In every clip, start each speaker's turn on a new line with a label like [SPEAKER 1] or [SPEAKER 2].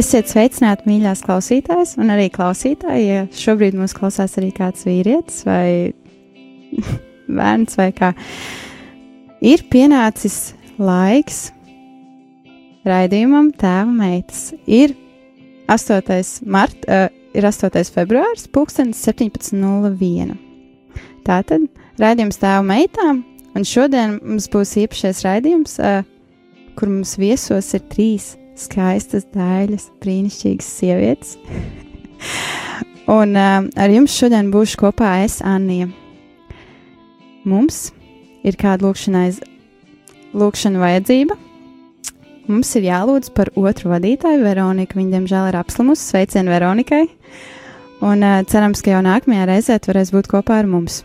[SPEAKER 1] Esiet sveicināti, mīļās klausītājas, un arī klausītāji, ja šobrīd mūs klausās arī kāds vīrietis vai bērns vai kā. Ir pienācis laiks raidījumam Tēva meitas. Ir 8. Mart, uh, ir 8. februāris, 17.01. Tātad raidījums Tēva meitām, un šodien mums būs īpašais raidījums, uh, kur mums viesos ir trīs skaistas, daiļas, brīnišķīgas sievietes. un uh, ar jums šodien būšu kopā es, Anija. Mums ir kāda lūkšanai, lūkšana vajadzība. Mums ir jālūdz par otru vadītāju, Veroniku. Viņa, diemžēl, ir apslimusi. Sveicienu Veronikai! Un uh, cerams, ka jau nākamajā reizē varēs būt kopā ar mums.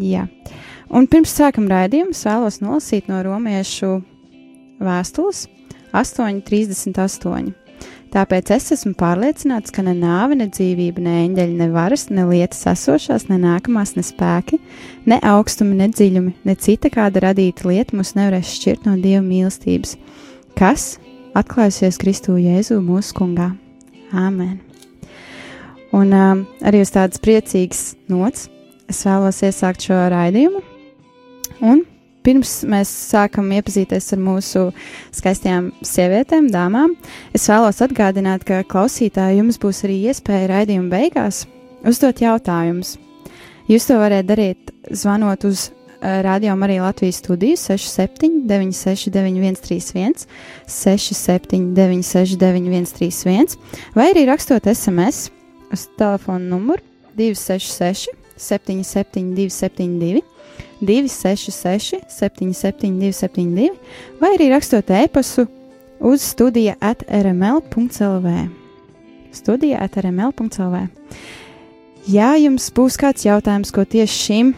[SPEAKER 1] Jā. Un pirms sākam raidījumu, vēlos nolasīt no romiešu vēstules 8,38. Tāpēc es esmu pārliecināts, ka ne nāve, ne dzīvība, ne eņģeļi, ne varas, ne lietas esošās, ne nākamās, ne spēki, ne augstumi, ne dziļumi, ne cita kāda radīta lieta mūs nevarēs šķirt no Dieva mīlestības, kas atklājusies Kristū Jēzu mūsu kungā. Āmen! Un um, arī uz tādas priecīgas nots es vēlos iesākt šo raidījumu un pirms mēs sākam iepazīties ar mūsu skaistajām sievietēm, dāmām, es vēlos atgādināt, ka klausītāji jums būs arī iespēja raidījuma beigās uzdot jautājumus. Jūs to varat darīt zvanot uz uh, Radio Marija Latvijas studiju 67 969 131, 67 969 131, vai arī rakstot SMS uz telefona numuru 266 77 272 266, 772, 72, vai arī rakstot e-pastu uz studija at rml.clv. Studija at rml.clv. Ja jums būs kāds jautājums, ko tieši šīm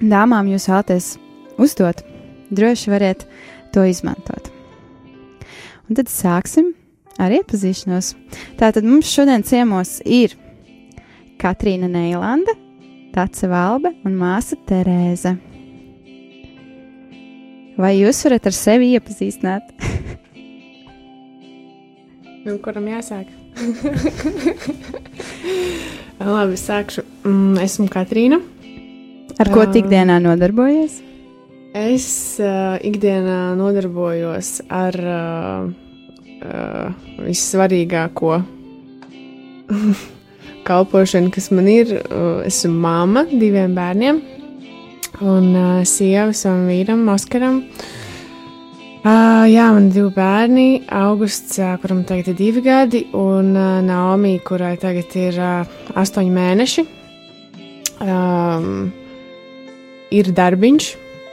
[SPEAKER 1] dāmām jūs vēlaties uzdot, droši variet to izmantot. Un tad sāksim ar iepazīšanos. Tātad mums šodien ciemos ir Katrīna Neilanda, Tace Valbe un māsa Terēze. Vai jūs varat ar sevi iepazīstināt?
[SPEAKER 2] nu, kuram jāsāk? Labi, sākšu. Mm, esmu Katrīna.
[SPEAKER 1] Ar ko tik dienā nodarbojies?
[SPEAKER 2] Es uh, ikdienā nodarbojos ar uh, uh, vissvarīgāko kalpošana, kas man ir. Uh, esmu mamma diviem bērniem un uh, sieva savam vīram, Oskaram. Uh, jā, man ir divi bērni. Augusts, uh, kuram tagad ir divi gadi, un uh, Naomi, kurai tagad ir uh, astoņi mēneši. Um, ir darbiņš.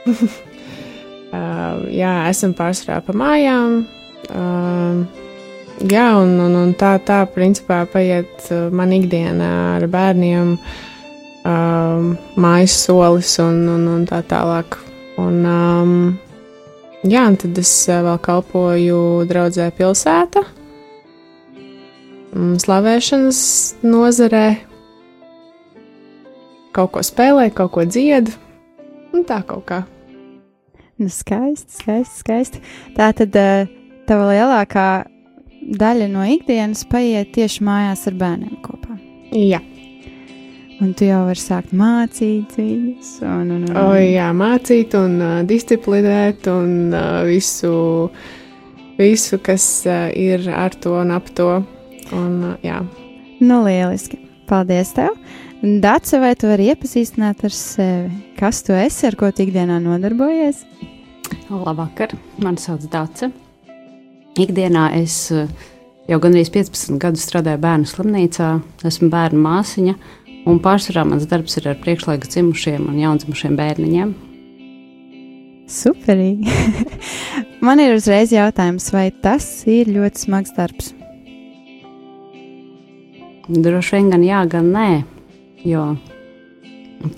[SPEAKER 2] uh, jā, esam pārsvarā pa mājām. Uh, Jā, un, un, un tā, tā principā paiet uh, man ikdiena ar bērniem, um, mājas solis un, un, un tā tālāk. Un, um, jā, un tad es uh, vēl kalpoju draudzē pilsētā, um, slavēšanas nozarē, kaut ko spēlēju, kaut ko dziedu, un tā kaut kā.
[SPEAKER 1] Nu, skaisti, skaisti, skaisti. Tā tad uh, tava lielākā daļa no ikdienas paiet tieši mājās ar bērniem kopā.
[SPEAKER 2] Jā.
[SPEAKER 1] Un tu jau vari sākt mācīt viņus. Un, un, un.
[SPEAKER 2] O, jā, mācīt un uh, disciplinēt un uh, visu, visu, kas uh, ir ar to un ap to. Un, uh, jā.
[SPEAKER 1] Nu, lieliski. Paldies tev! Dace, vai tu vari iepazīstināt ar sevi? Kas tu esi, ar ko tu ikdienā nodarbojies?
[SPEAKER 3] Labvakar, mani sauc Dace. Ikdienā es eh, jau gandrīz 15 gadus strādāju bērnu slimnīcā, esmu bērnu māsiņa, un pārsvarā mans darbs ir ar priekšlaika dzimušiem un jaundzimušiem bērniņiem.
[SPEAKER 1] Superīgi! Man ir uzreiz jautājums, vai tas ir ļoti smags darbs?
[SPEAKER 3] Droši vien gan jā, gan nē, jo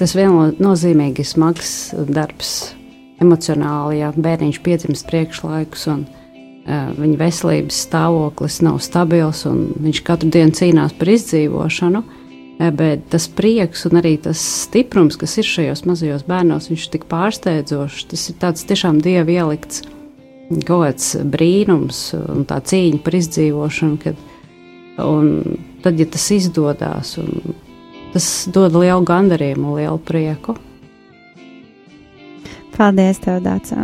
[SPEAKER 3] tas viennozīmīgi ir smags darbs emocionāli, ja bērniņš piedzimst priekšlaikus un uh, viņa veselības stāvoklis nav stabils un viņš katru dienu cīnās par izdzīvošanu. Bet tas prieks un arī tas stiprums, kas ir šajos mazajos bērnos, viņš ir tik pārsteidzošs. Tas ir tāds tiešām dievi ielikts kaut kāds brīnums un tā cīņa par izdzīvošanu. Kad, un tad, ja tas izdodas, tas dod lielu gandarījumu, lielu prieku.
[SPEAKER 1] Paldies, tev, Dārts.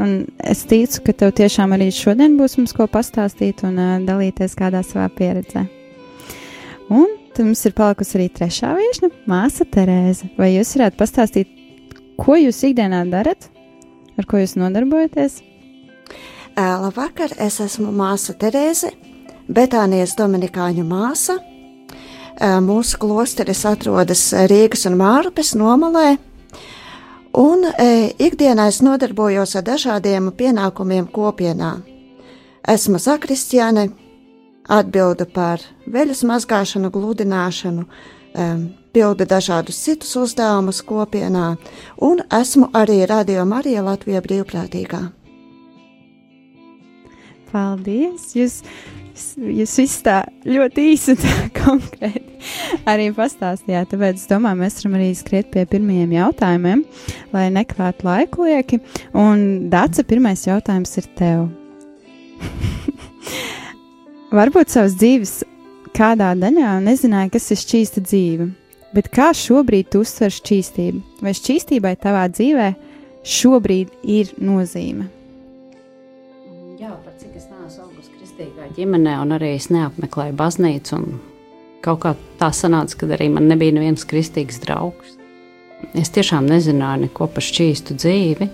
[SPEAKER 1] Es ticu, ka tev tiešām arī šodien būs mums ko pastāstīt un uh, dalīties kādā savā pieredzē. Un tad mums ir palikusi arī trešā viesne, māsa Terēze. Vai jūs varētu pastāstīt, ko jūs ikdienā darat, ar ko jūs nodarbojaties?
[SPEAKER 4] Labvakar, es esmu māsa Terēze, Betānijas Dominikāņu māsa. Mūsu klosteris atrodas Rīgas un Mārupes nomalē, Un e, ikdienā es nodarbojos ar dažādiem pienākumiem kopienā. Esmu zakristiāne, atbildu par veļas mazgāšanu, gludināšanu, e, pildu dažādus citus uzdevumus kopienā, un esmu arī Radio Marija Latvijā brīvprātīgā.
[SPEAKER 1] Paldies! Jūs jūs viss tā ļoti īsi un konkrēti arī pastāstījāt. Tāpēc es domāju, mēs varam arī skriet pie pirmajiem jautājumiem, lai nekavētu laiku lieki. Un Dāca, pirmais jautājums ir tev. Varbūt savas dzīves kādā daļā nezināja, kas ir šķīsta dzīve, bet kā šobrīd tu uztver šķīstību? Vai šķīstībai tavā dzīvē šobrīd ir nozīme?
[SPEAKER 3] Kristīgā ģimenē, un arī es neapmeklēju baznīcu. Kaut kā tā sanāca, ka arī man nebija neviens kristīgs draugs. Es tiešām nezināju neko par šķīstu dzīvi,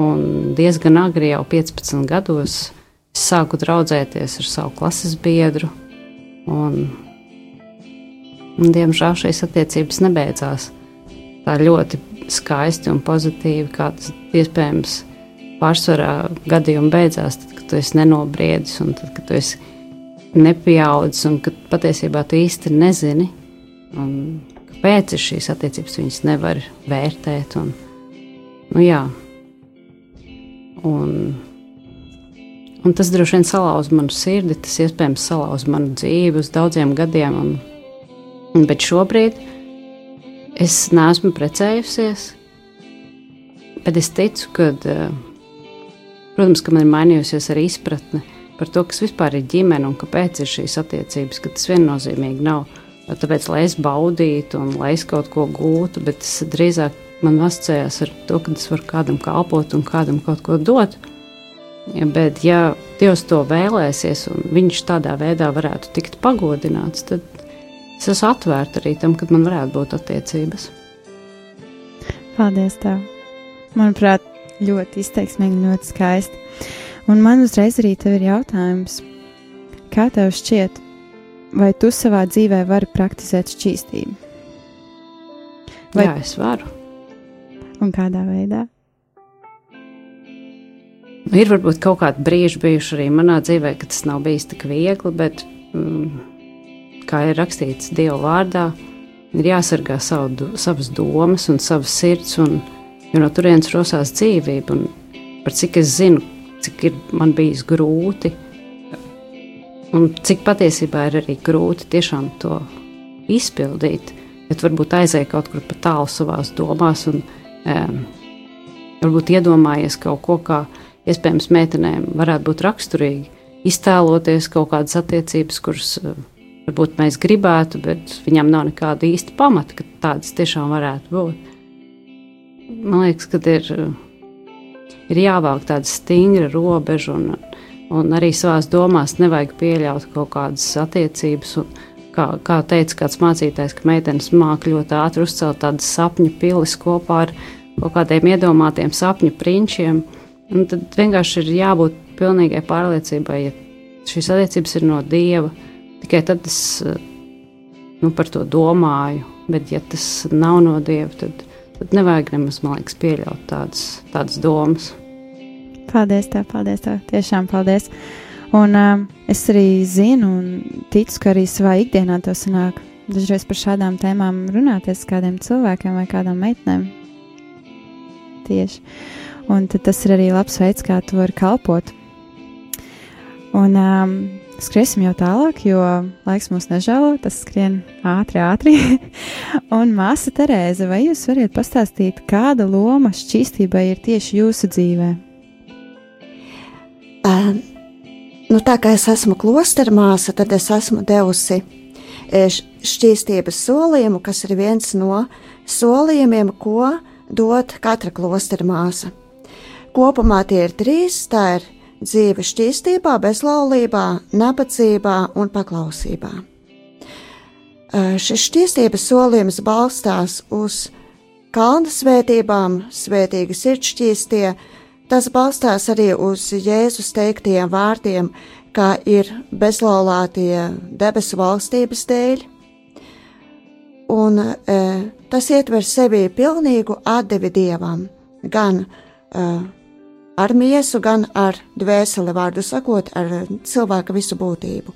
[SPEAKER 3] un diezgan agri, jau 15 gados, es sāku draudzēties ar savu klases biedru. Un, un, diemžēl šīs attiecības nebeidzās tā ļoti skaisti un pozitīvi, kā tas iespējams pārsvarā gadījumi beidzās, tad, kad tu esi nenobriedis un tad, kad tu esi nepieaudzis un kad patiesībā tu īsti nezini, un kāpēc ir šīs attiecības, viņas nevar vērtēt. Un, nu, jā. un, un tas droši vien salauz manu sirdi, tas iespējams salauz manu dzīvi uz daudziem gadiem. Un, un, bet šobrīd es neesmu precējusies, bet es ticu, ka uh, Protams, ka man ir mainījusies arī izpratne par to, kas vispār ir ģimene un kāpēc ir šīs attiecības, ka tas viennozīmīgi nav tāpēc, lai es baudītu un lai es kaut ko gūtu, bet tas drīzāk man asociējās ar to, ka es varu kādam kalpot un kādam kaut ko dot. Ja, bet, ja Dievs to vēlēsies un viņš tādā veidā varētu tikt pagodināts, tad es esmu atvērta arī tam, kad man varētu būt attiecības.
[SPEAKER 1] Paldies! Tev. Manuprāt, ļoti izteiksmīgi, ļoti skaisti. Un man uzreiz arī tev ir jautājums, kā tev šķiet, vai tu savā dzīvē vari praktizēt šķīstību?
[SPEAKER 3] Vai... Jā, es varu.
[SPEAKER 1] Un kādā veidā?
[SPEAKER 3] Ir varbūt kaut kādi brīži bijuši arī manā dzīvē, kad tas nav bijis tik viegli, bet, mm, kā ir rakstīts Dieva vārdā, ir jāsargā savu, savas domas un savas sirds. Un, jo no turienes rosās dzīvība. Par cik es zinu, cik ir man bijis grūti, un cik patiesībā ir arī grūti tiešām to izpildīt, bet varbūt aizēja kaut kur pa tālu savās domās un um, varbūt iedomājies kaut ko, kā iespējams meitenēm varētu būt raksturīgi, iztēloties kaut kādas attiecības, kuras uh, varbūt mēs gribētu, bet viņam nav nekāda īsta pamata, ka tādas tiešām varētu būt man liekas, ka ir, ir jāvāk tāda stingra robeža, un, un arī savā domās nevajag pieļaut kaut kādas attiecības. Un, kā, kā teica kāds mācītājs, ka meitenes māca ļoti ātri uzcelt tādas sapņu pilis kopā ar kaut kādiem iedomātiem sapņu prinčiem. Un tad vienkārši ir jābūt pilnīgai pārliecībai, ja šīs attiecības ir no dieva, Tikai tad es nu, par to domāju. Bet, ja tas nav no dieva, tad, tad nevajag nemaz, man liekas, pieļaut tādas, tādas domas.
[SPEAKER 1] Paldies, tev, paldies, tev. Tiešām paldies. Un uh, es arī zinu un ticu, ka arī savā ikdienā to sanāk. Dažreiz par šādām tēmām runāties ar kādiem cilvēkiem vai kādām meitenēm. Tieši. Un tas ir arī labs veids, kā tu vari kalpot. Un um, skriesim jau tālāk, jo laiks mūs nežēlo, tas skrien ātri, ātri. un māsa Terēze, vai jūs varat pastāstīt, kāda loma šķīstībai ir tieši jūsu dzīvēm?
[SPEAKER 4] Uh, nu, tā kā es esmu klostera māsa, tad es esmu devusi šķīstības solījumu, kas ir viens no solījumiem, ko dod katra klostera māsa. Kopumā tie ir trīs. Tā ir dzīve šķīstībā, bezlaulībā, nabadzībā un paklausībā. Šis šķīstības solījums balstās uz kalna svētībām, svētīgi sirdšķīstie, Tas balstās arī uz Jēzus teiktajiem vārdiem, kā ir bezlaulātie debesu valstības dēļ. Un e, tas ietver sevī pilnīgu atdevi dievam, gan e, ar miesu, gan ar dvēseli, vārdu sakot, ar cilvēka visu būtību.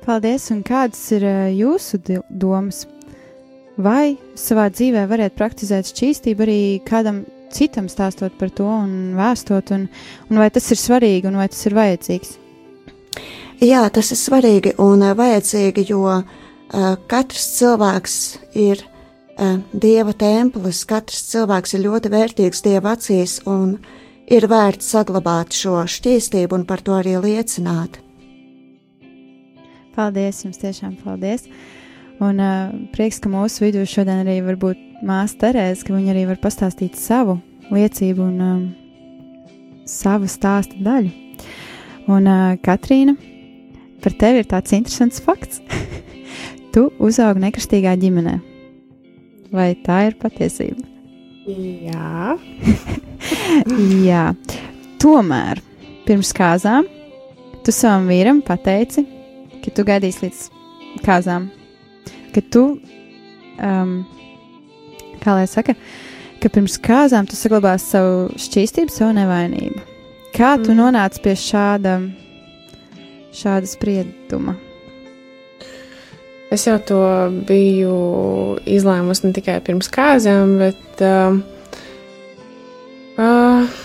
[SPEAKER 1] Paldies, un kādas ir e, jūsu domas vai savā dzīvē variet praktizēt šķīstību arī kādam citam stāstot par to un vēstot, un, un vai tas ir svarīgi un vai tas ir vajadzīgs?
[SPEAKER 4] Jā, tas ir svarīgi un uh, vajadzīgi, jo uh, katrs cilvēks ir uh, dieva templis, katrs cilvēks ir ļoti vērtīgs dieva acīs un ir vērts saglabāt šo šķīstību un par to arī liecināt.
[SPEAKER 1] Paldies, jums tiešām paldies! Un uh, prieks, ka mūsu vidū šodien arī var būt māsa Terēze, ka viņa arī var pastāstīt savu liecību un um, savu stāstu daļu. Un uh, Katrīna, par tevi ir tāds interesants fakts. tu uzaugi nekristīgā ģimenē. Vai tā ir patiesība?
[SPEAKER 2] Jā.
[SPEAKER 1] Jā. Tomēr pirms kāzām tu savam vīram pateici, ka tu gaidīsi līdz kāzām ka tu, um, kā lai saka, ka pirms kāzām tu saglabāsi savu šķīstību, savu nevainību. Kā tu mm. nonāci pie šāda, šāda sprieduma?
[SPEAKER 2] Es jau to biju izlēmusi ne tikai pirms kāzām, bet uh, uh,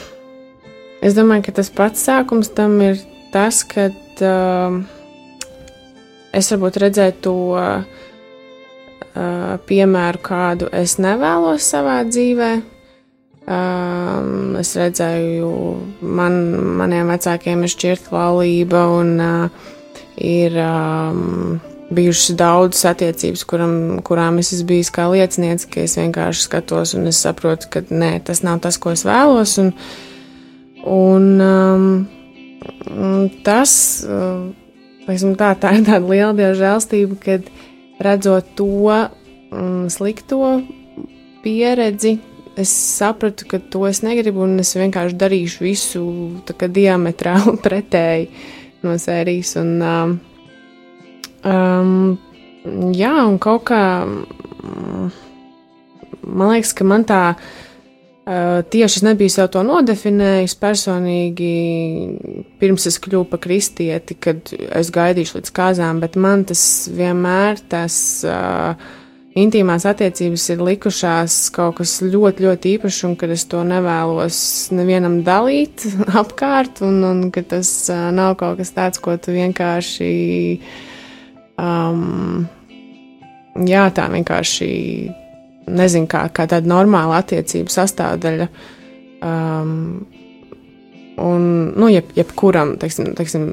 [SPEAKER 2] es domāju, ka tas pats sākums tam ir tas, ka uh, es varbūt redzēju to uh, uh, piemēru, kādu es nevēlos savā dzīvē. Um, es redzēju, man, maniem vecākiem ir šķirta laulība un uh, ir um, bijušas daudzas attiecības, kuram, kurām es esmu bijis kā liecinieks, ka es vienkārši skatos un es saprotu, ka nē, tas nav tas, ko es vēlos. Un, un um, tas, uh, tā, tā ir tāda liela dievžēlstība, kad redzot to mm, slikto pieredzi, es sapratu, ka to es negribu, un es vienkārši darīšu visu diametrāli pretēji no sērijas. Un, um, um, jā, un kaut kā man liekas, ka man tā Uh, tieši es nebiju sev to nodefinējis personīgi, pirms es kļuvu par kristieti, kad es gaidīšu līdz kāzām, bet man tas vienmēr tas uh, intīmās attiecības ir likušās kaut kas ļoti, ļoti īpašs, un kad es to nevēlos nevienam dalīt apkārt, un, un ka tas uh, nav kaut kas tāds, ko tu vienkārši. Um, jā, tā vienkārši nezinu, kā, kā tāda normāla attiecību sastāvdaļa. Um, un, nu, jeb, jebkuram, teiksim, teiksim,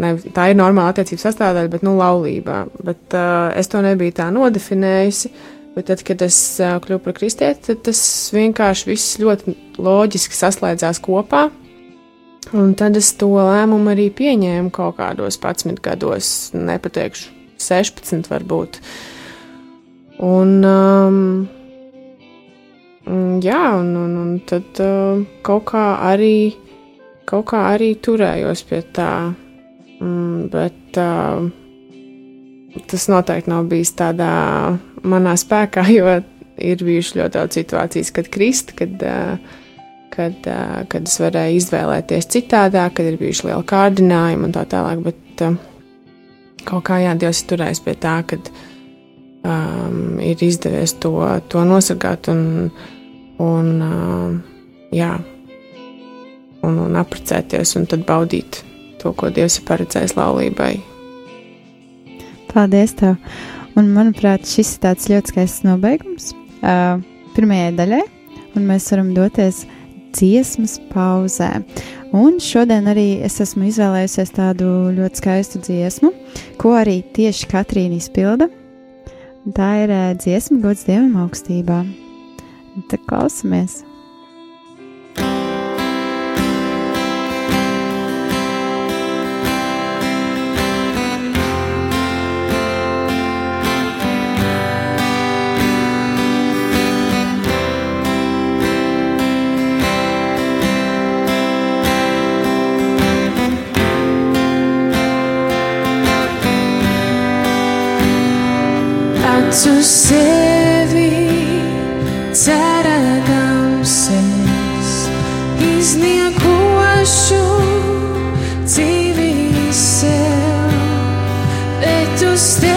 [SPEAKER 2] ne, tā ir normāla attiecību sastāvdaļa, bet, nu, laulībā. Bet uh, es to nebiju tā nodefinējusi. Bet tad, kad es uh, kļuvu par kristieti, tad tas vienkārši viss ļoti loģiski saslēdzās kopā. Un tad es to lēmumu arī pieņēmu kaut kādos 11 gados, nepateikšu, 16 varbūt. Uh, Un, um, jā, un, un, un tad uh, kaut kā arī, kaut kā arī turējos pie tā,
[SPEAKER 5] bet uh, tas noteikti nav bijis tādā manā spēkā, jo ir bijušas ļoti daudz situācijas, kad krist, kad, kad, kad es varēju izvēlēties citādāk, kad ir bijuši lieli kārdinājumi un tā tālāk. Bet kaut kā jā, Dievs ir turējis pie tā, ka um, ir izdevies to, to nosargāt un, un, um, jā, un, un apprecēties un tad baudīt to, ko Dievs ir paredzējis laulībai.
[SPEAKER 1] Paldies! Tev. Un, manuprāt, šis ir tāds ļoti skaists nobeigums uh, pirmajai daļai, un mēs varam doties dziesmas pauzē. Un šodien arī es esmu izvēlējusies tādu ļoti skaistu dziesmu, ko arī tieši Katrīna izpilda. Tā ir uh, dziesma gods Dievam augstībā. Tad klausamies!
[SPEAKER 5] To sevi cerēdams es izniekošu dzīvi sev, bet uz tevi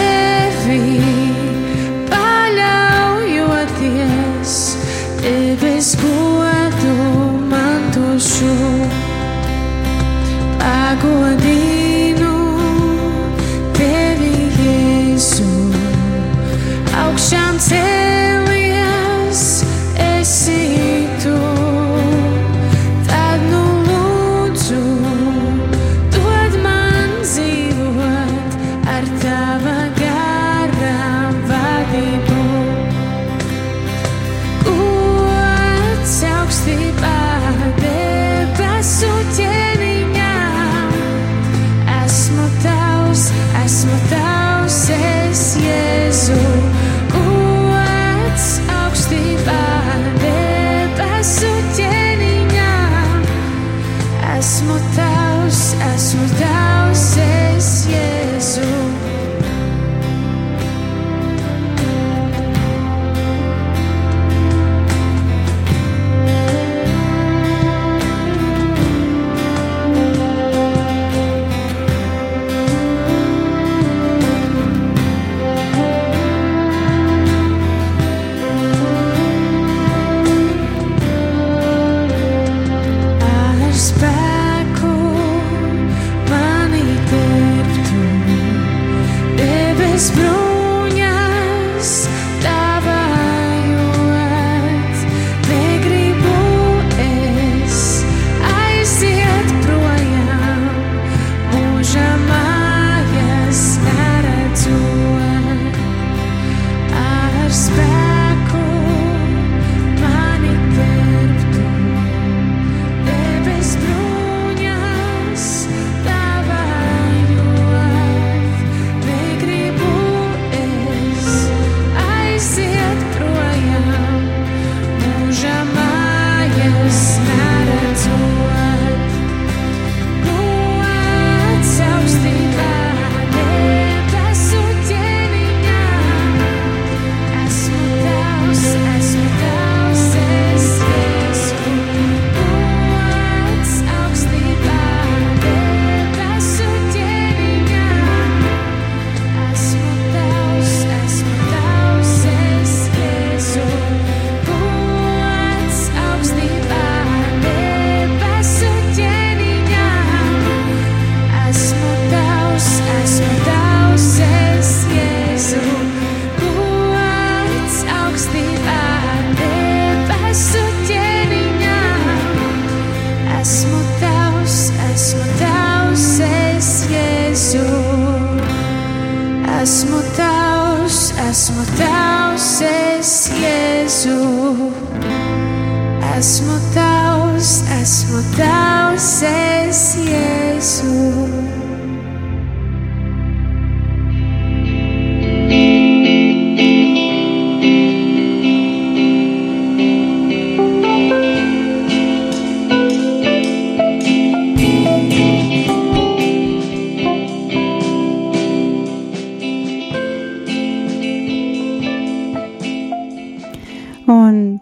[SPEAKER 5] Esmu tavs, es Jēzu. Esmu tavs, esmu tavs, es Jēzu.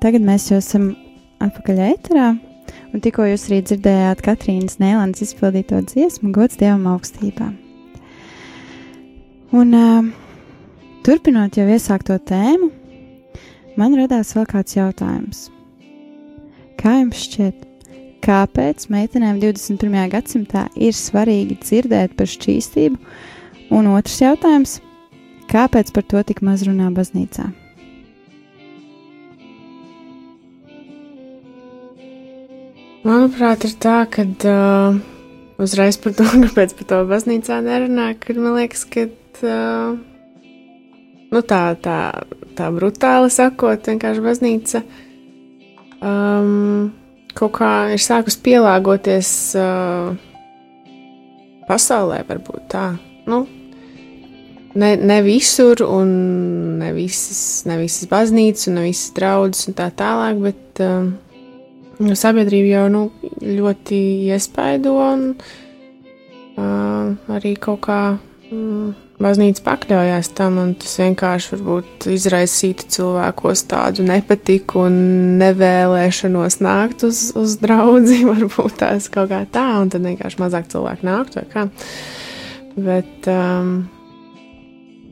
[SPEAKER 1] Tagad mēs jau esam atpakaļ ēterā, un tikko jūs arī dzirdējāt Katrīnas Nēlandes izpildīto dziesmu Gods Dievam augstībā. Un uh, turpinot jau iesākto tēmu, man radās vēl kāds jautājums. Kā jums šķiet, kāpēc meitenēm 21. gadsimtā ir svarīgi dzirdēt par šķīstību? Un otrs jautājums - kāpēc par to tik maz runā baznīcā?
[SPEAKER 2] Manuprāt, ir tā, ka uh, uzreiz par to, kāpēc par to baznīcā nerunā, kad man liekas, ka uh, nu, tā, tā, tā brutāli sakot, vienkārši baznīca um, kaut kā ir sākus pielāgoties uh, pasaulē, varbūt tā. Nu, ne, ne visur, un ne visas, ne visas baznīcas, un ne visas draudzes un tā tālāk, bet uh, sabiedrība jau nu, ļoti iespaido un uh, arī kaut kā mm, baznīca pakļaujās tam, un tas vienkārši varbūt izraisītu cilvēkos tādu nepatiku un nevēlēšanos nākt uz, uz draugu, varbūt tās kaut kā tā, un tad vienkārši mazāk cilvēku nākt vai kā. Bet, um,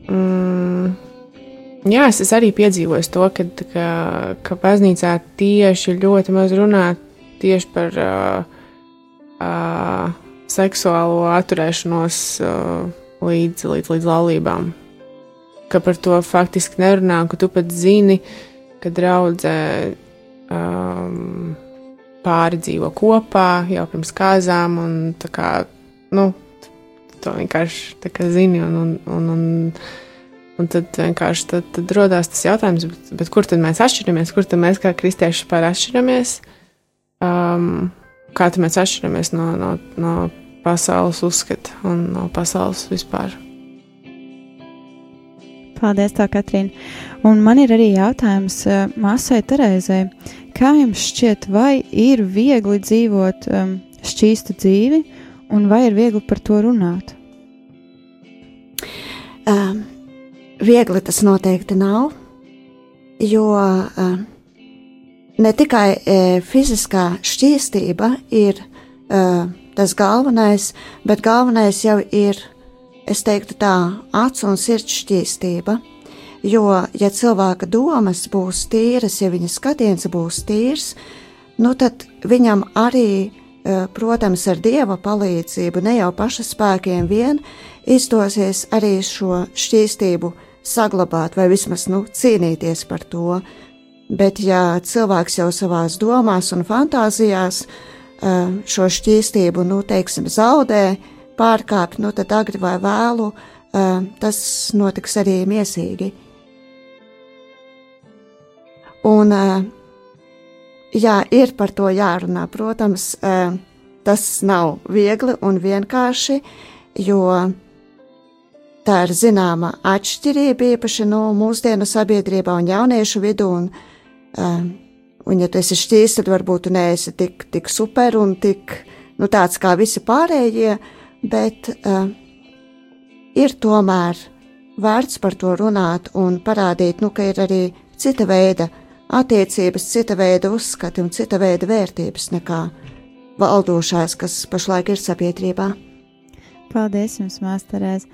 [SPEAKER 2] mm, Jā, es, es arī piedzīvoju to, ka, ka, ka baznīcā tieši ļoti maz runā tieši par uh, uh, seksuālo atturēšanos uh, līdz, līdz, līdz laulībām. Ka par to faktiski nerunā, ka tu pat zini, ka draudzē um, pāri dzīvo kopā jau pirms kāzām, un tā kā, nu, to vienkārši tā kā zini, un, un, un, un Un tad vienkārši tad, tad radās tas jautājums, bet, bet kur tad mēs atšķiramies, kur tad mēs kā kristieši vispār atšķiramies? Um, kā tad mēs atšķiramies no, no, no pasaules uzskata un no pasaules vispār?
[SPEAKER 1] Paldies, tā, Katrīna. Un man ir arī jautājums uh, māsai Terēzai. Kā jums šķiet, vai ir viegli dzīvot um, šķīstu dzīvi, un vai ir viegli par to runāt?
[SPEAKER 4] Um Viegli tas noteikti nav, jo uh, ne tikai uh, fiziskā šķīstība ir uh, tas galvenais, bet galvenais jau ir, es teiktu, tā acu un sirds šķīstība. Jo, ja cilvēka domas būs tīras, ja viņa skatiens būs tīrs, nu tad viņam arī, protams, ar dieva palīdzību, ne jau paša spēkiem vien, izdosies arī šo šķīstību saglabāt vai vismaz nu, cīnīties par to. Bet, ja cilvēks jau savās domās un fantāzijās šo šķīstību, nu, teiksim, zaudē, pārkāpj, nu, tad agri vai vēlu tas notiks arī miesīgi. Un, jā, ir par to jārunā. Protams, tas nav viegli un vienkārši, jo Tā ir zināma atšķirība īpaši no mūsdienu sabiedrībā un jauniešu vidū. Un, uh, un ja tu esi šķīs, tad varbūt tu neesi tik, tik super un tik nu, tāds kā visi pārējie, bet uh, ir tomēr vērts par to runāt un parādīt, nu, ka ir arī cita veida attiecības, cita veida uzskati un cita veida vērtības nekā valdošās, kas pašlaik ir sabiedrībā.
[SPEAKER 1] Paldies jums, Māsterēs!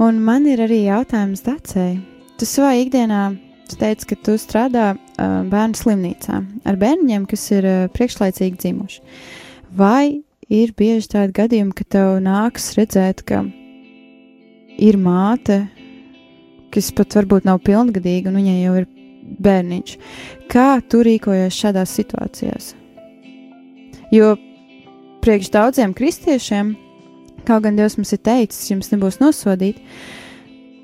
[SPEAKER 1] Un man ir arī jautājums Dacei. Tu savā ikdienā teici, ka tu strādā uh, bērnu slimnīcā ar bērniem, kas ir uh, priekšlaicīgi dzimuši. Vai ir bieži tādi gadījumi, ka tev nāks redzēt, ka ir māte, kas pat varbūt nav pilngadīga, un viņai jau ir bērniņš. Kā tu rīkojies šādās situācijās? Jo priekš daudziem kristiešiem Kaut gan Dievs mums ir teicis, jums nebūs nosodīti.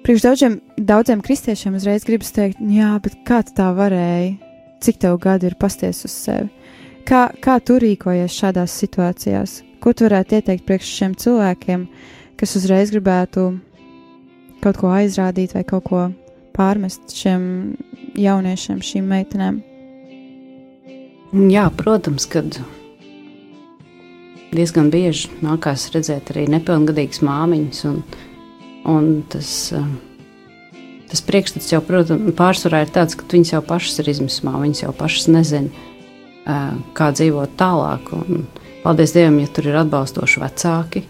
[SPEAKER 1] Priekš daudziem, daudziem kristiešiem uzreiz gribas teikt, jā, bet kā tā varēja? Cik tev gadi ir pasties uz sevi? Kā, kā tu rīkojies šādās situācijās? Ko tu varētu ieteikt priekš šiem cilvēkiem, kas uzreiz gribētu kaut ko aizrādīt vai kaut ko pārmest šiem jauniešiem, šīm meitenēm?
[SPEAKER 3] Jā, protams, kad diezgan bieži nākās redzēt arī nepilngadīgas māmiņas. Un, un tas uh, tas priekšstats jau, protams, pārsvarā ir tāds, ka viņas jau pašas ir izmismā, viņas jau pašas nezina, kā dzīvot tālāk. Un, paldies Dievam, ja tur ir atbalstoši vecāki.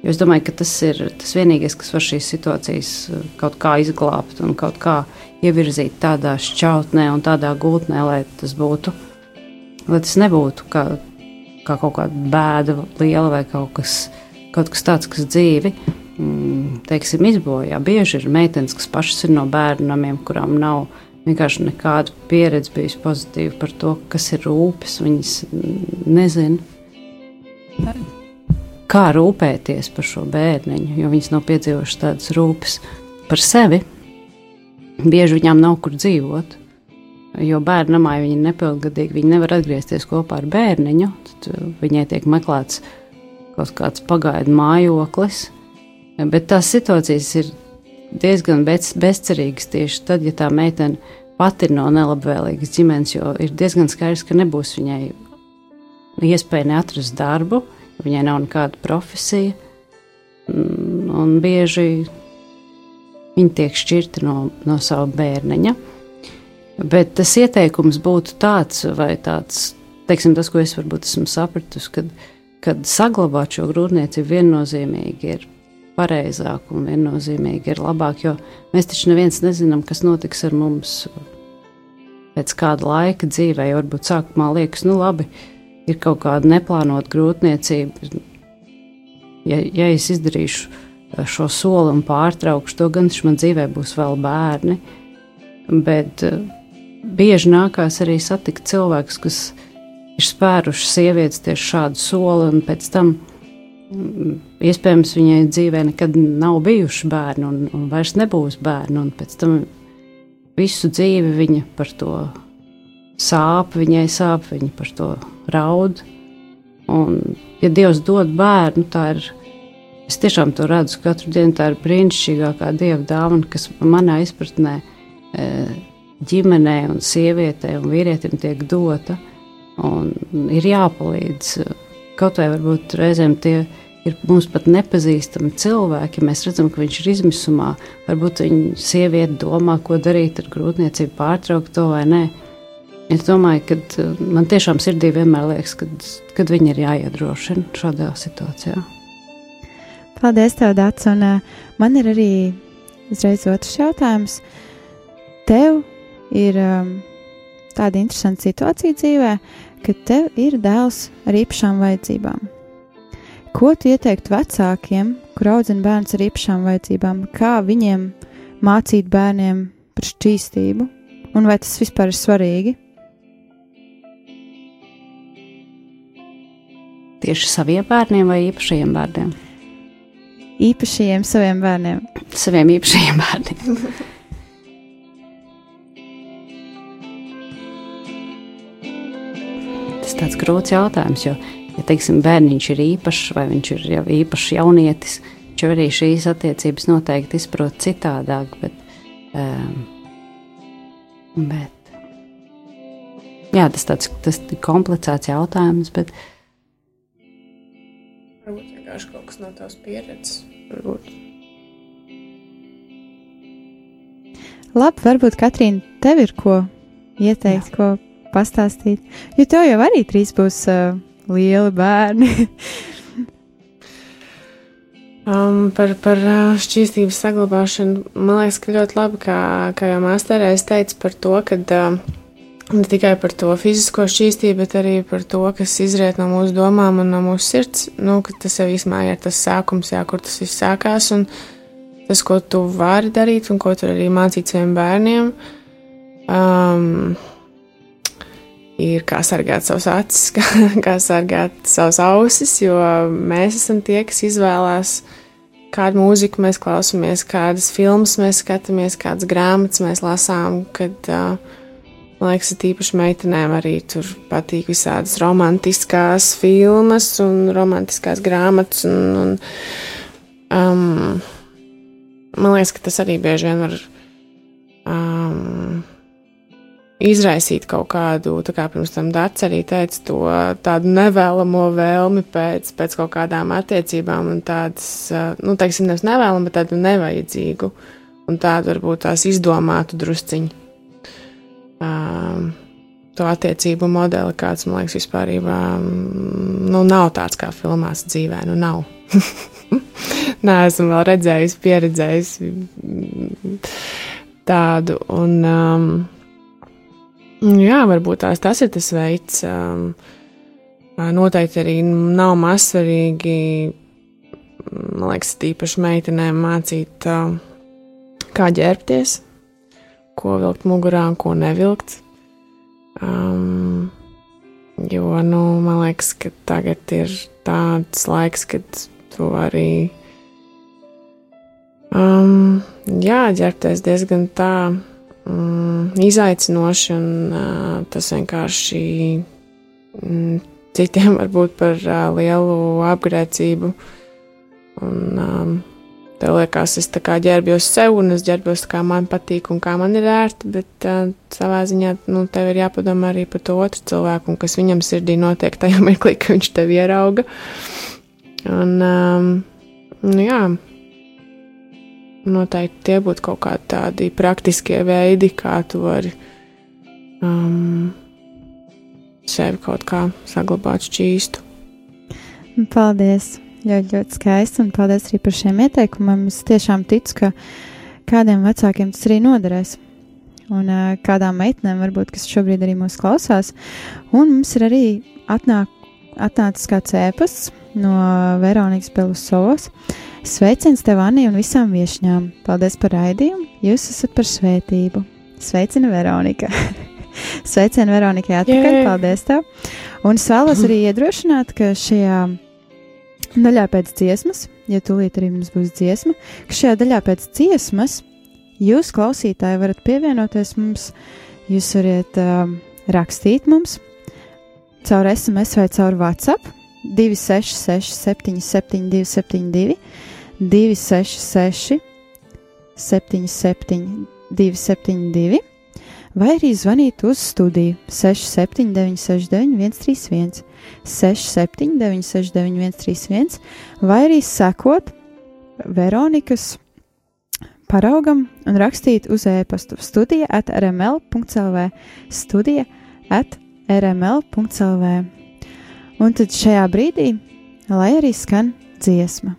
[SPEAKER 3] Jo es domāju, ka tas ir tas vienīgais, kas var šīs situācijas kaut kā izglābt un kaut kā ievirzīt tādā šķautnē un tādā gultnē, lai tas būtu, lai tas nebūtu kā, kā kaut kāda bēda liela vai kaut kas, kaut kas tāds, kas dzīvi Mm, teiksim, izbojā. Bieži ir meitenes, kas pašas ir no bērnu namiem, kurām nav vienkārši nekāda pieredze bijusi pozitīva par to, kas ir rūpes. Viņas nezina, kā rūpēties par šo bērniņu, jo viņas nav piedzīvojušas tādas rūpes par sevi. Bieži viņām nav kur dzīvot. Jo bērnamā ja viņi ir nepilngadīgi, viņi nevar atgriezties kopā ar bērniņu. Tad viņai tiek meklēts kaut kāds pagaidu mājoklis, Bet tās situācijas ir diezgan bez, bezcerīgas tieši tad, ja tā meitene pati ir no nelabvēlīgas ģimenes, jo ir diezgan skaidrs, ka nebūs viņai iespēja neatrast darbu, viņai nav nekāda profesija, mm, un bieži viņi tiek šķirti no, no sava bērniņa. Bet tas ieteikums būtu tāds, vai tāds, teiksim, tas, ko es varbūt esmu sapratusi, kad, kad saglabāt šo grūtniecību viennozīmīgi ir pareizāk un viennozīmīgi ir labāk, jo mēs taču neviens nezinām, kas notiks ar mums pēc kāda laika dzīvē. Varbūt sākumā liekas, nu labi, ir kaut kāda neplānota grūtniecība. Ja, ja es izdarīšu eh, šo soli un pārtraukšu to, gan man dzīvē būs vēl bērni, bet uh, bieži nākās arī satikt cilvēkus, kas ir spēruši sievietes tieši šādu soli un pēc tam iespējams viņai dzīvē nekad nav bijuši bērni, un, un vairs nebūs bērni. Pēc tam visu dzīvi viņa par to sāp, viņai sāp, viņa par to raud. Un, ja Dievs dod bērnu, tā ir. Es tiešām to redzu katru dienu. Tā ir brīnišķīgākā dieva dāvana, kas manā izpratnē e, ģimenei, un sievietei un vīrietim tiek dota. Un ir jāpalīdz kaut vai varbūt reizēm tie ir mums pat nepazīstami cilvēki. Mēs redzam, ka viņš ir izmisumā. Varbūt viņa sieviete domā, ko darīt ar grūtniecību, pārtraukt to vai nē. Es domāju, ka uh, man tiešām sirdī vienmēr liekas, kad, kad viņi ir jāiedrošina šādā situācijā.
[SPEAKER 1] Paldies, tev, Dārts. Un uh, man ir arī uzreiz otrs jautājums. Tev ir um, tāda interesanta situācija dzīvē, ka tev ir dēls ar īpašām vajadzībām. Ko tu ieteiktu vecākiem, kur audzina bērns ar īpašām vajadzībām, kā viņiem mācīt bērniem par šķīstību, un vai tas vispār ir svarīgi?
[SPEAKER 3] Tieši saviem bērniem vai īpašajiem bērniem?
[SPEAKER 1] Īpašajiem saviem bērniem.
[SPEAKER 3] Saviem īpašajiem bērniem. tāds grūts jautājums, jo, ja teiksim, bērniņš ir īpašs vai viņš ir jau īpašs jaunietis, viņš arī šīs attiecības noteikti izprot citādāk, bet, um, bet jā, tas tāds tas komplicēts jautājums, bet
[SPEAKER 2] varbūt vienkārši kaut kas no tās pieredzes. Varbūt.
[SPEAKER 1] Labi, varbūt Katrīna, tev ir ko ieteikt, Jā. ko pastāstīt? Jo tev jau arī trīs būs uh, lieli bērni.
[SPEAKER 2] um, par par uh, šķīstības saglabāšanu man liekas, ka ļoti labi, kā, kā jau māsterēs teica par to, ka uh, ne tikai par to fizisko šķīstību, bet arī par to, kas izriet no mūsu domām un no mūsu sirds. Nu, tas jau īstenībā ir tas sākums, jā, kur tas viss sākās. Un tas, ko tu vari darīt un ko tu arī mācīt saviem bērniem. Um, ir kā sargāt savus acis, kā, kā sargāt savus ausis, jo mēs esam tie, kas izvēlās, kādu mūziku mēs klausāmies, kādas filmas mēs skatāmies, kādas grāmatas mēs lasām. Kad, man liekas, tīpaši meitenēm arī tur patīk visādas romantiskās filmas un romantiskās grāmatas. Un, un, um, man liekas, ka tas arī bieži vien var. Um, izraisīt kaut kādu, tā kā pirms tam Dārts arī teica, to tādu nevēlamo vēlmi pēc, pēc kaut kādām attiecībām un tādas, nu, teiksim, nevis nevēlamu, bet tādu nevajadzīgu. un tādu varbūt tās izdomātu drusciņu. Um, to attiecību modeli, kāds man liekas, vispār nu, nav tāds kā filmās dzīvē. Nu, nav. Nē, esmu vēl redzējis, pieredzējis tādu. Un, um, jā, varbūt tās, tas ir tas veids. Um, noteikti arī nav mazsvarīgi, man liekas, tīpaši meitenēm mācīt, uh, kā ģērbties, ko vilkt mugurā un ko nevilkt. Um, jo, nu, man liekas, ka tagad ir tāds laiks, kad tu arī um, jāģērbties diezgan tā um, izaicinoši, un uh, tas vienkārši um, citiem var būt par uh, lielu apgrēcību. Un, um, Tev liekas, es tā kā ģērbjos sev, un es ģērbjos tā, kā man patīk un kā man ir ērti, bet uh, savā ziņā nu, tev ir jāpadomā arī par to otru cilvēku, un kas viņam sirdī notiek tajā mirklī, kad viņš tevi ierauga. Un, um, nu, jā, noteikti tie būtu kaut kādi tādi praktiskie veidi, kā tu vari um, sevi kaut kā saglabāt šķīstu.
[SPEAKER 1] Paldies! ļoti, ļoti skaisti. Un paldies arī par šiem ieteikumiem. Es tiešām ticu, ka kādiem vecākiem tas arī noderēs. Un uh, kādām meitenēm, varbūt, kas šobrīd arī mūs klausās. Un mums ir arī atnāk, atnācis kāds ēpasts no Veronikas Belusovas. Sveiciens tev, Anī, un visām viešņām. Paldies par raidījumu. Jūs esat par svētību. Sveicina Veronika. Sveicienu Veronikai atpakaļ. Yeah. Paldies tev. Un es vēlos arī iedrošināt, ka šajā daļā pēc dziesmas, ja tūlīt arī mums būs dziesma, ka šajā daļā pēc dziesmas jūs, klausītāji, varat pievienoties mums, jūs varat uh, rakstīt mums caur SMS vai caur WhatsApp 266, 772, 72, 266, 77, 272 vai arī zvanīt uz studiju 679, 69, 131, 679, 69, 131, vai arī sekot Veronikas paraugam un rakstīt uz e-pastu studija at rml.clv, studija at rml.clv. Un tad šajā brīdī, lai arī skan dziesma.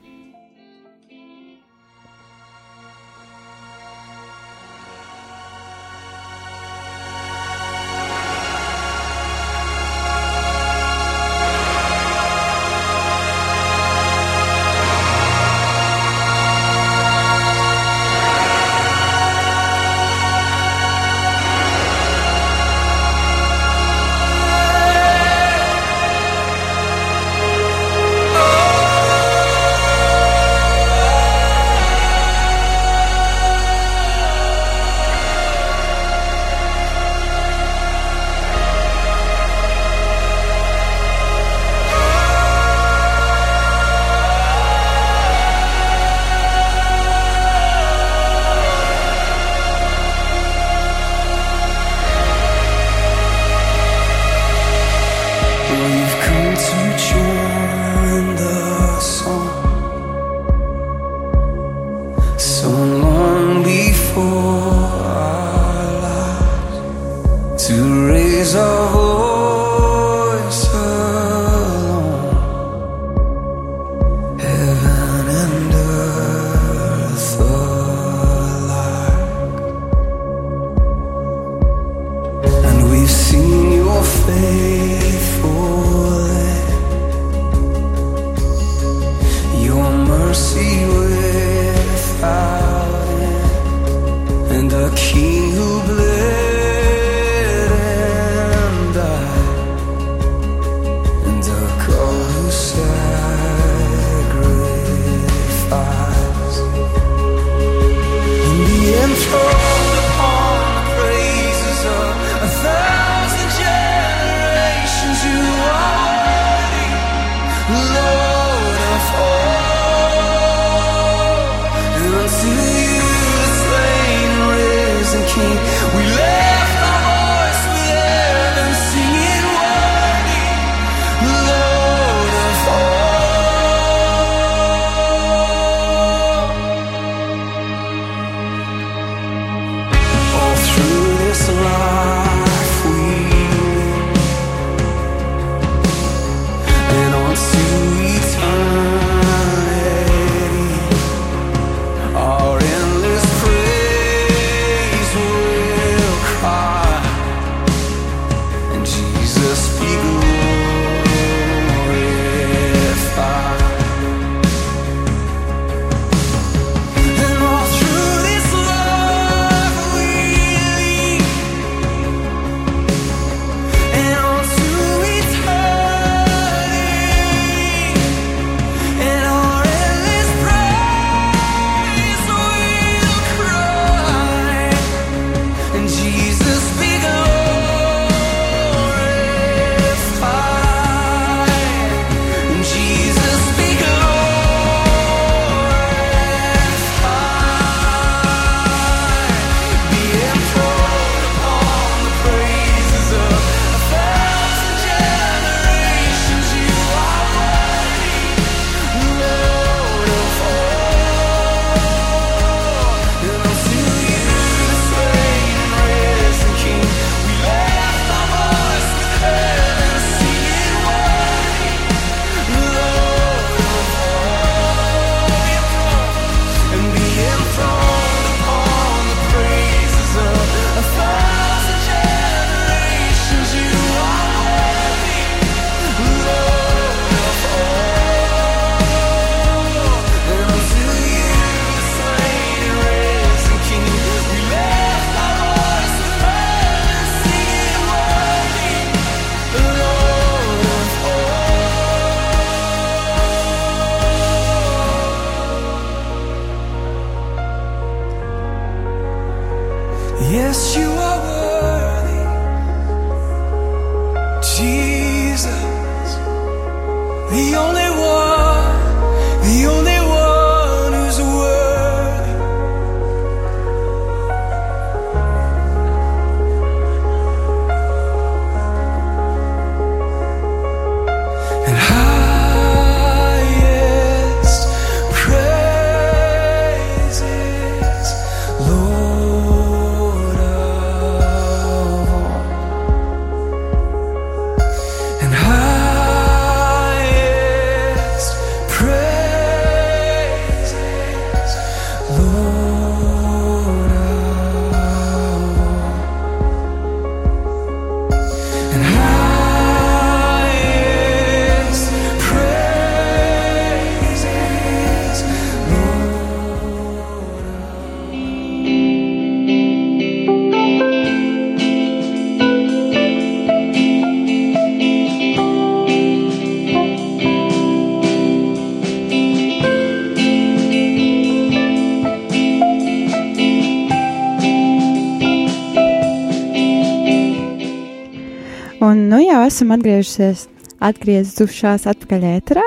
[SPEAKER 1] Atgriežusies, atgriezušās atpakaļ ēterā,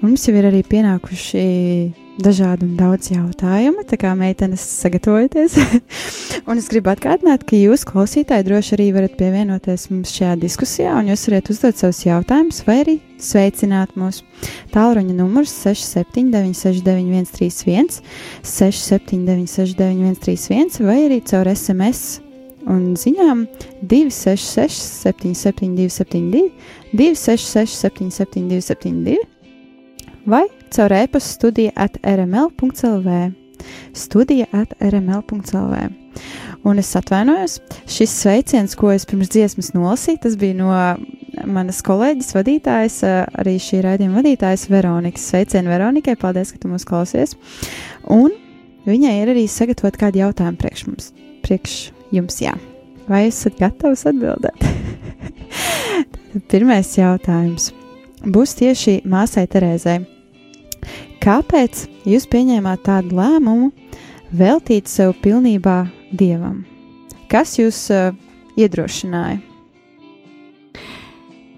[SPEAKER 1] un mums jau ir arī pienākuši dažādi un daudz jautājumu, tā kā meitenes sagatavojaties. un es gribu atgādināt, ka jūs, klausītāji, droši arī varat pievienoties mums šajā diskusijā, un jūs varat uzdot savus jautājumus vai arī sveicināt mūs. Tālruņa numurs 67969131, 67969131 vai arī caur SMS un ziņām 266, 772, 72, 266, 772, 72 vai caur e-pasta studiju at rml.clv. Studija at rml.clv. Un es atvainojos, šis sveiciens, ko es pirms dziesmas nolasīju, tas bija no manas kolēģis, vadītājas, arī šī raidījuma vadītājas Veronikas. Sveicienu Veronikai, paldies, ka tu mūs klausies. Un viņai ir arī sagatavot kādu jautājumu priekš mums. Priekš jums, jā. Vai esat gatavs atbildēt? Pirmais jautājums būs tieši māsai Terēzai. Kāpēc jūs pieņēmāt tādu lēmumu veltīt sev pilnībā dievam? Kas jūs uh, iedrošināja?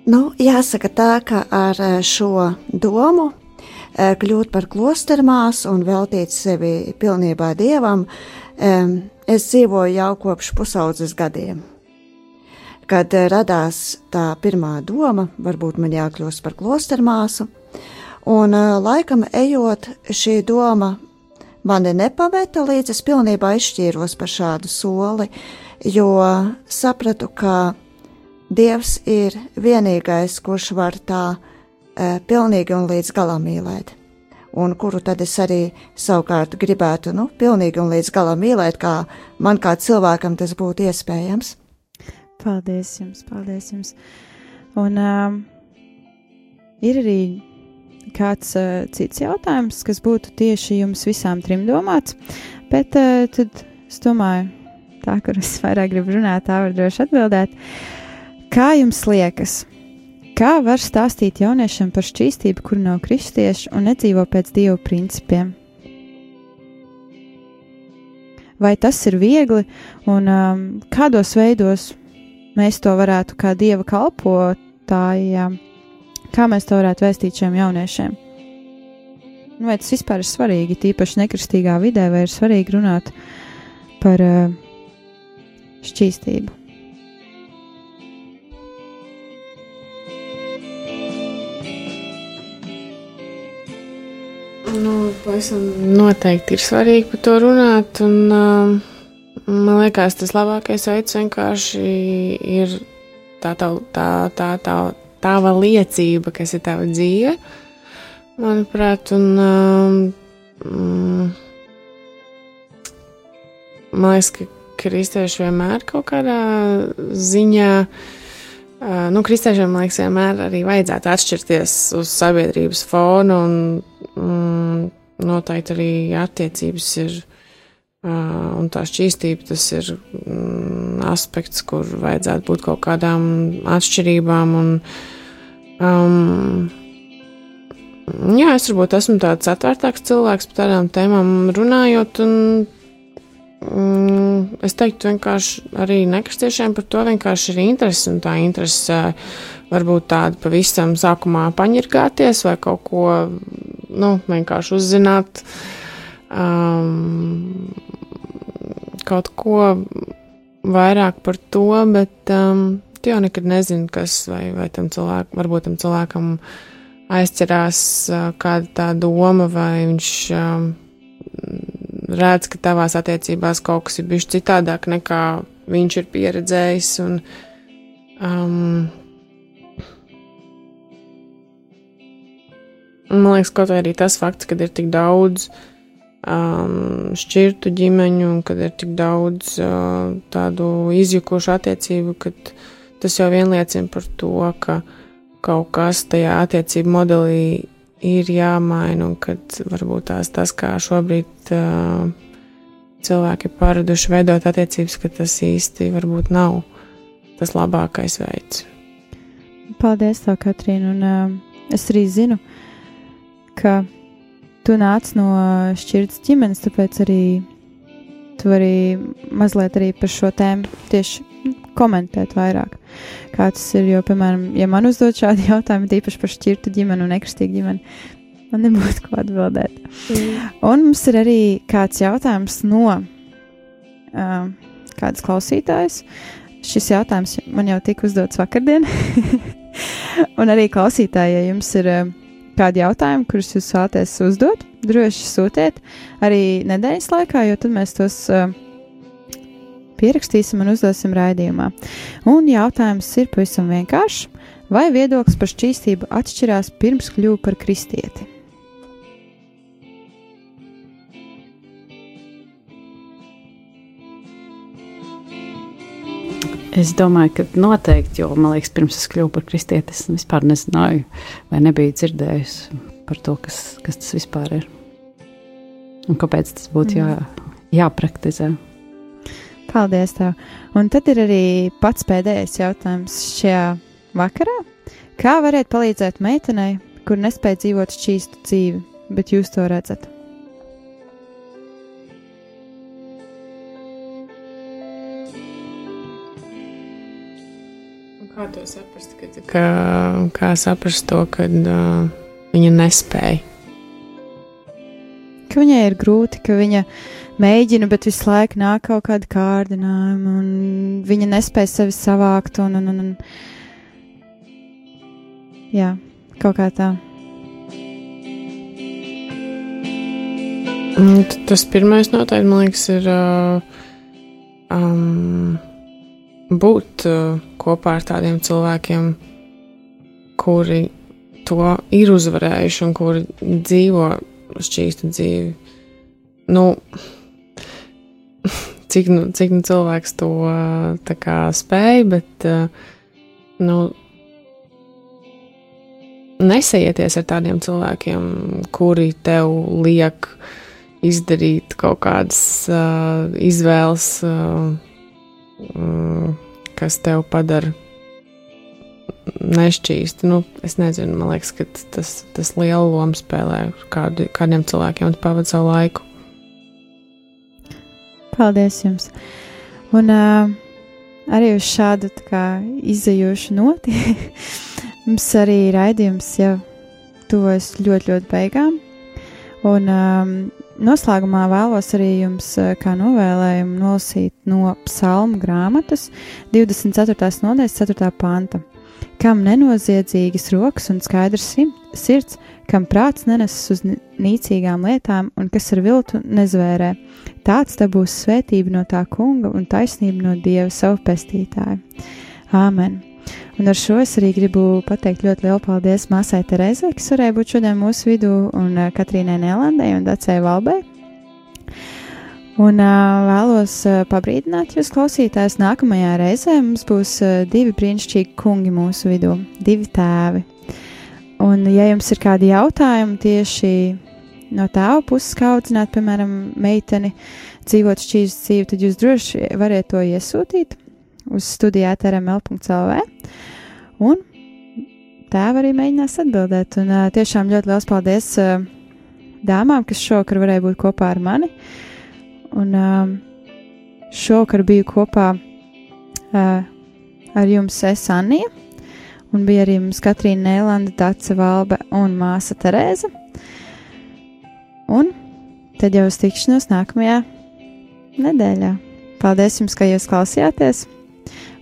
[SPEAKER 4] Nu, jāsaka tā, ka ar šo domu kļūt par klostermāsu un veltīt sevi pilnībā dievam, em, es dzīvoju jau kopš pusaudzes gadiem. Kad eh, radās tā pirmā doma, varbūt man jākļūst par klostermāsu, un eh, laikam ejot, šī doma mani nepaveta, līdz es pilnībā izšķīros par šādu soli, jo sapratu, ka Dievs ir vienīgais, kurš var tā e, pilnīgi un līdz galam mīlēt, un kuru tad es arī savukārt gribētu, nu, pilnīgi un līdz galam mīlēt, kā man kā cilvēkam tas būtu iespējams.
[SPEAKER 1] Paldies jums, paldies jums. Un um, ir arī kāds uh, cits jautājums, kas būtu tieši jums visām trim domāts, bet uh, tad es domāju, tā, kur es vairāk gribu runāt, tā var droši atbildēt. Kā jums liekas, kā var stāstīt jauniešiem par šķīstību, kur nav kristieši un nedzīvo pēc dievu principiem? Vai tas ir viegli un um, kādos veidos mēs to varētu kā dieva kalpotājiem, kā mēs to varētu vēstīt šiem jauniešiem? Nu, vai tas vispār ir svarīgi, tīpaši nekristīgā vidē, vai ir svarīgi runāt par uh, šķīstību?
[SPEAKER 2] Pavisam noteikti ir svarīgi par to runāt. Un, uh, man liekas, tas labākais veids vienkārši ir tā, tā, tā, tā, tā tava liecība, kas ir tava dzīve. Manuprāt, un um, mm, man liekas, ka kristieši vienmēr kaut kādā ziņā. Uh, nu, kristiešiem, man liekas, vienmēr arī vajadzētu atšķirties uz sabiedrības fonu, un mm, noteikti arī attiecības ir, un tā šķīstība tas ir mm, aspekts, kur vajadzētu būt kaut kādām atšķirībām. Un, um, jā, es varbūt esmu tāds atvērtāks cilvēks par tādām tēmām runājot, un Mm, es teiktu, vienkārši arī nekristiešiem par to vienkārši ir interese, un tā interese varbūt tādu pavisam sākumā paņirgāties vai kaut ko, nu, vienkārši uzzināt, um, kaut ko vairāk par to, bet um, tu jau nekad nezini, kas vai, vai tam cilvēkam, varbūt tam cilvēkam aizcerās uh, kāda tā doma vai viņš um, redz, ka tavās attiecībās kaut kas ir bijis citādāk nekā viņš ir pieredzējis. Un, um, man liekas, kaut arī tas fakts, ka ir tik daudz um, šķirtu ģimeņu un kad ir tik daudz uh, tādu izjukušu attiecību, ka tas jau vien liecina par to, ka kaut kas tajā attiecību modelī ir jāmaina, un kad varbūt tās tas, kā šobrīd uh, cilvēki ir paraduši veidot attiecības, ka tas īsti varbūt nav tas labākais veids.
[SPEAKER 1] Paldies, tev, Katrīna, un uh, es arī zinu, ka tu nāc no šķirtas ģimenes, tāpēc arī tu vari mazliet arī par šo tēmu tieši komentēt vairāk. Kā tas ir, jo, piemēram, ja man uzdod šādi jautājumi, tīpaši par šķirtu ģimeni un nekristīgu ģimeni, man nebūtu ko atbildēt. Mm. Un mums ir arī kāds jautājums no uh, kādas klausītājas. Šis jautājums man jau tika uzdots vakardien. un arī klausītāji, ja jums ir uh, kādi jautājumi, kurus jūs vēlaties uzdot, droši sūtiet arī nedēļas laikā, jo tad mēs tos uh, pierakstīsim un uzdosim raidījumā. Un jautājums ir pavisam vienkāršs. Vai viedoklis par šķīstību atšķirās pirms kļuva par kristieti?
[SPEAKER 3] Es domāju, ka noteikti, jo man liekas, pirms es kļuvu par kristieti, es vispār nezināju, vai nebiju dzirdējusi par to, kas, kas tas vispār ir. Un kāpēc tas būtu jā, jāpraktizē.
[SPEAKER 1] Paldies! Tev. Un tad ir arī pats pēdējais jautājums šajā vakarā. Kā variet palīdzēt meitenei, kur nespēja dzīvot šķīstu dzīvi, bet jūs to redzat?
[SPEAKER 2] Kā to saprast? Kad, kā, kā saprast to, kad uh, viņa nespēja?
[SPEAKER 1] Ka viņai ir grūti, ka viņa mēģina, bet visu laiku nāk kaut kādi kārdinājumi, un viņa nespēja sevi savākt. Un, un, un, un, jā, kaut kā tā.
[SPEAKER 2] Tas pirmais noteikti, man liekas, ir. Uh, um, būt uh, kopā ar tādiem cilvēkiem, kuri to ir uzvarējuši un kuri dzīvo šķīstu dzīvi. Nu, cik, nu, cik nu cilvēks to kā, spēj, bet uh, nu, nesajieties ar tādiem cilvēkiem, kuri tev liek izdarīt kaut kādas uh, izvēles. Uh, kas tev padara nešķīsti. Nu, es nezinu, man liekas, ka tas, tas lielu lomu spēlē, kādu, kādiem cilvēkiem pavadīt savu laiku.
[SPEAKER 1] Paldies jums! Un uh, arī uz šādu kā, izējošu noti mums arī raidījums jau tuvojas ļoti, ļoti beigām. Un um, Noslēgumā vēlos arī jums eh, kā novēlējumu nolasīt no psalmu grāmatas 24. nodaļas 4. panta. Kam nenoziedzīgas rokas un skaidrs sirds, kam prāts nenesas uz nīcīgām lietām un kas ar viltu nezvērē, tāds tā būs svētība no tā kunga un taisnība no dieva savu pestītāju. Āmen! Un ar šo es arī gribu pateikt ļoti lielu paldies māsai Terezai, kas varēja būt šodien mūsu vidū, un Katrīnai Nelandai un Dacei Valbai. Un uh, vēlos uh, pabrīdināt jūs klausītājus, nākamajā reizē mums būs uh, divi brīnišķīgi kungi mūsu vidū, divi tēvi. Un, ja jums ir kādi jautājumi tieši no tēva puses, kā audzināt, piemēram, meiteni dzīvot šķīstu dzīvi, tad jūs droši variet to iesūtīt uz studijā trml.lv. Un tēva arī mēģinās atbildēt. Un uh, tiešām ļoti liels paldies uh, dāmām, kas šovakar varēja būt kopā ar mani. Un uh, šovakar biju kopā uh, ar jums, es Anija. un bija arī mums Katrīna Nēlanda, Dace Valbe un māsa Terēza. Un tad jau uz tikšanos nākamajā nedēļā. Paldies jums, ka jūs klausījāties,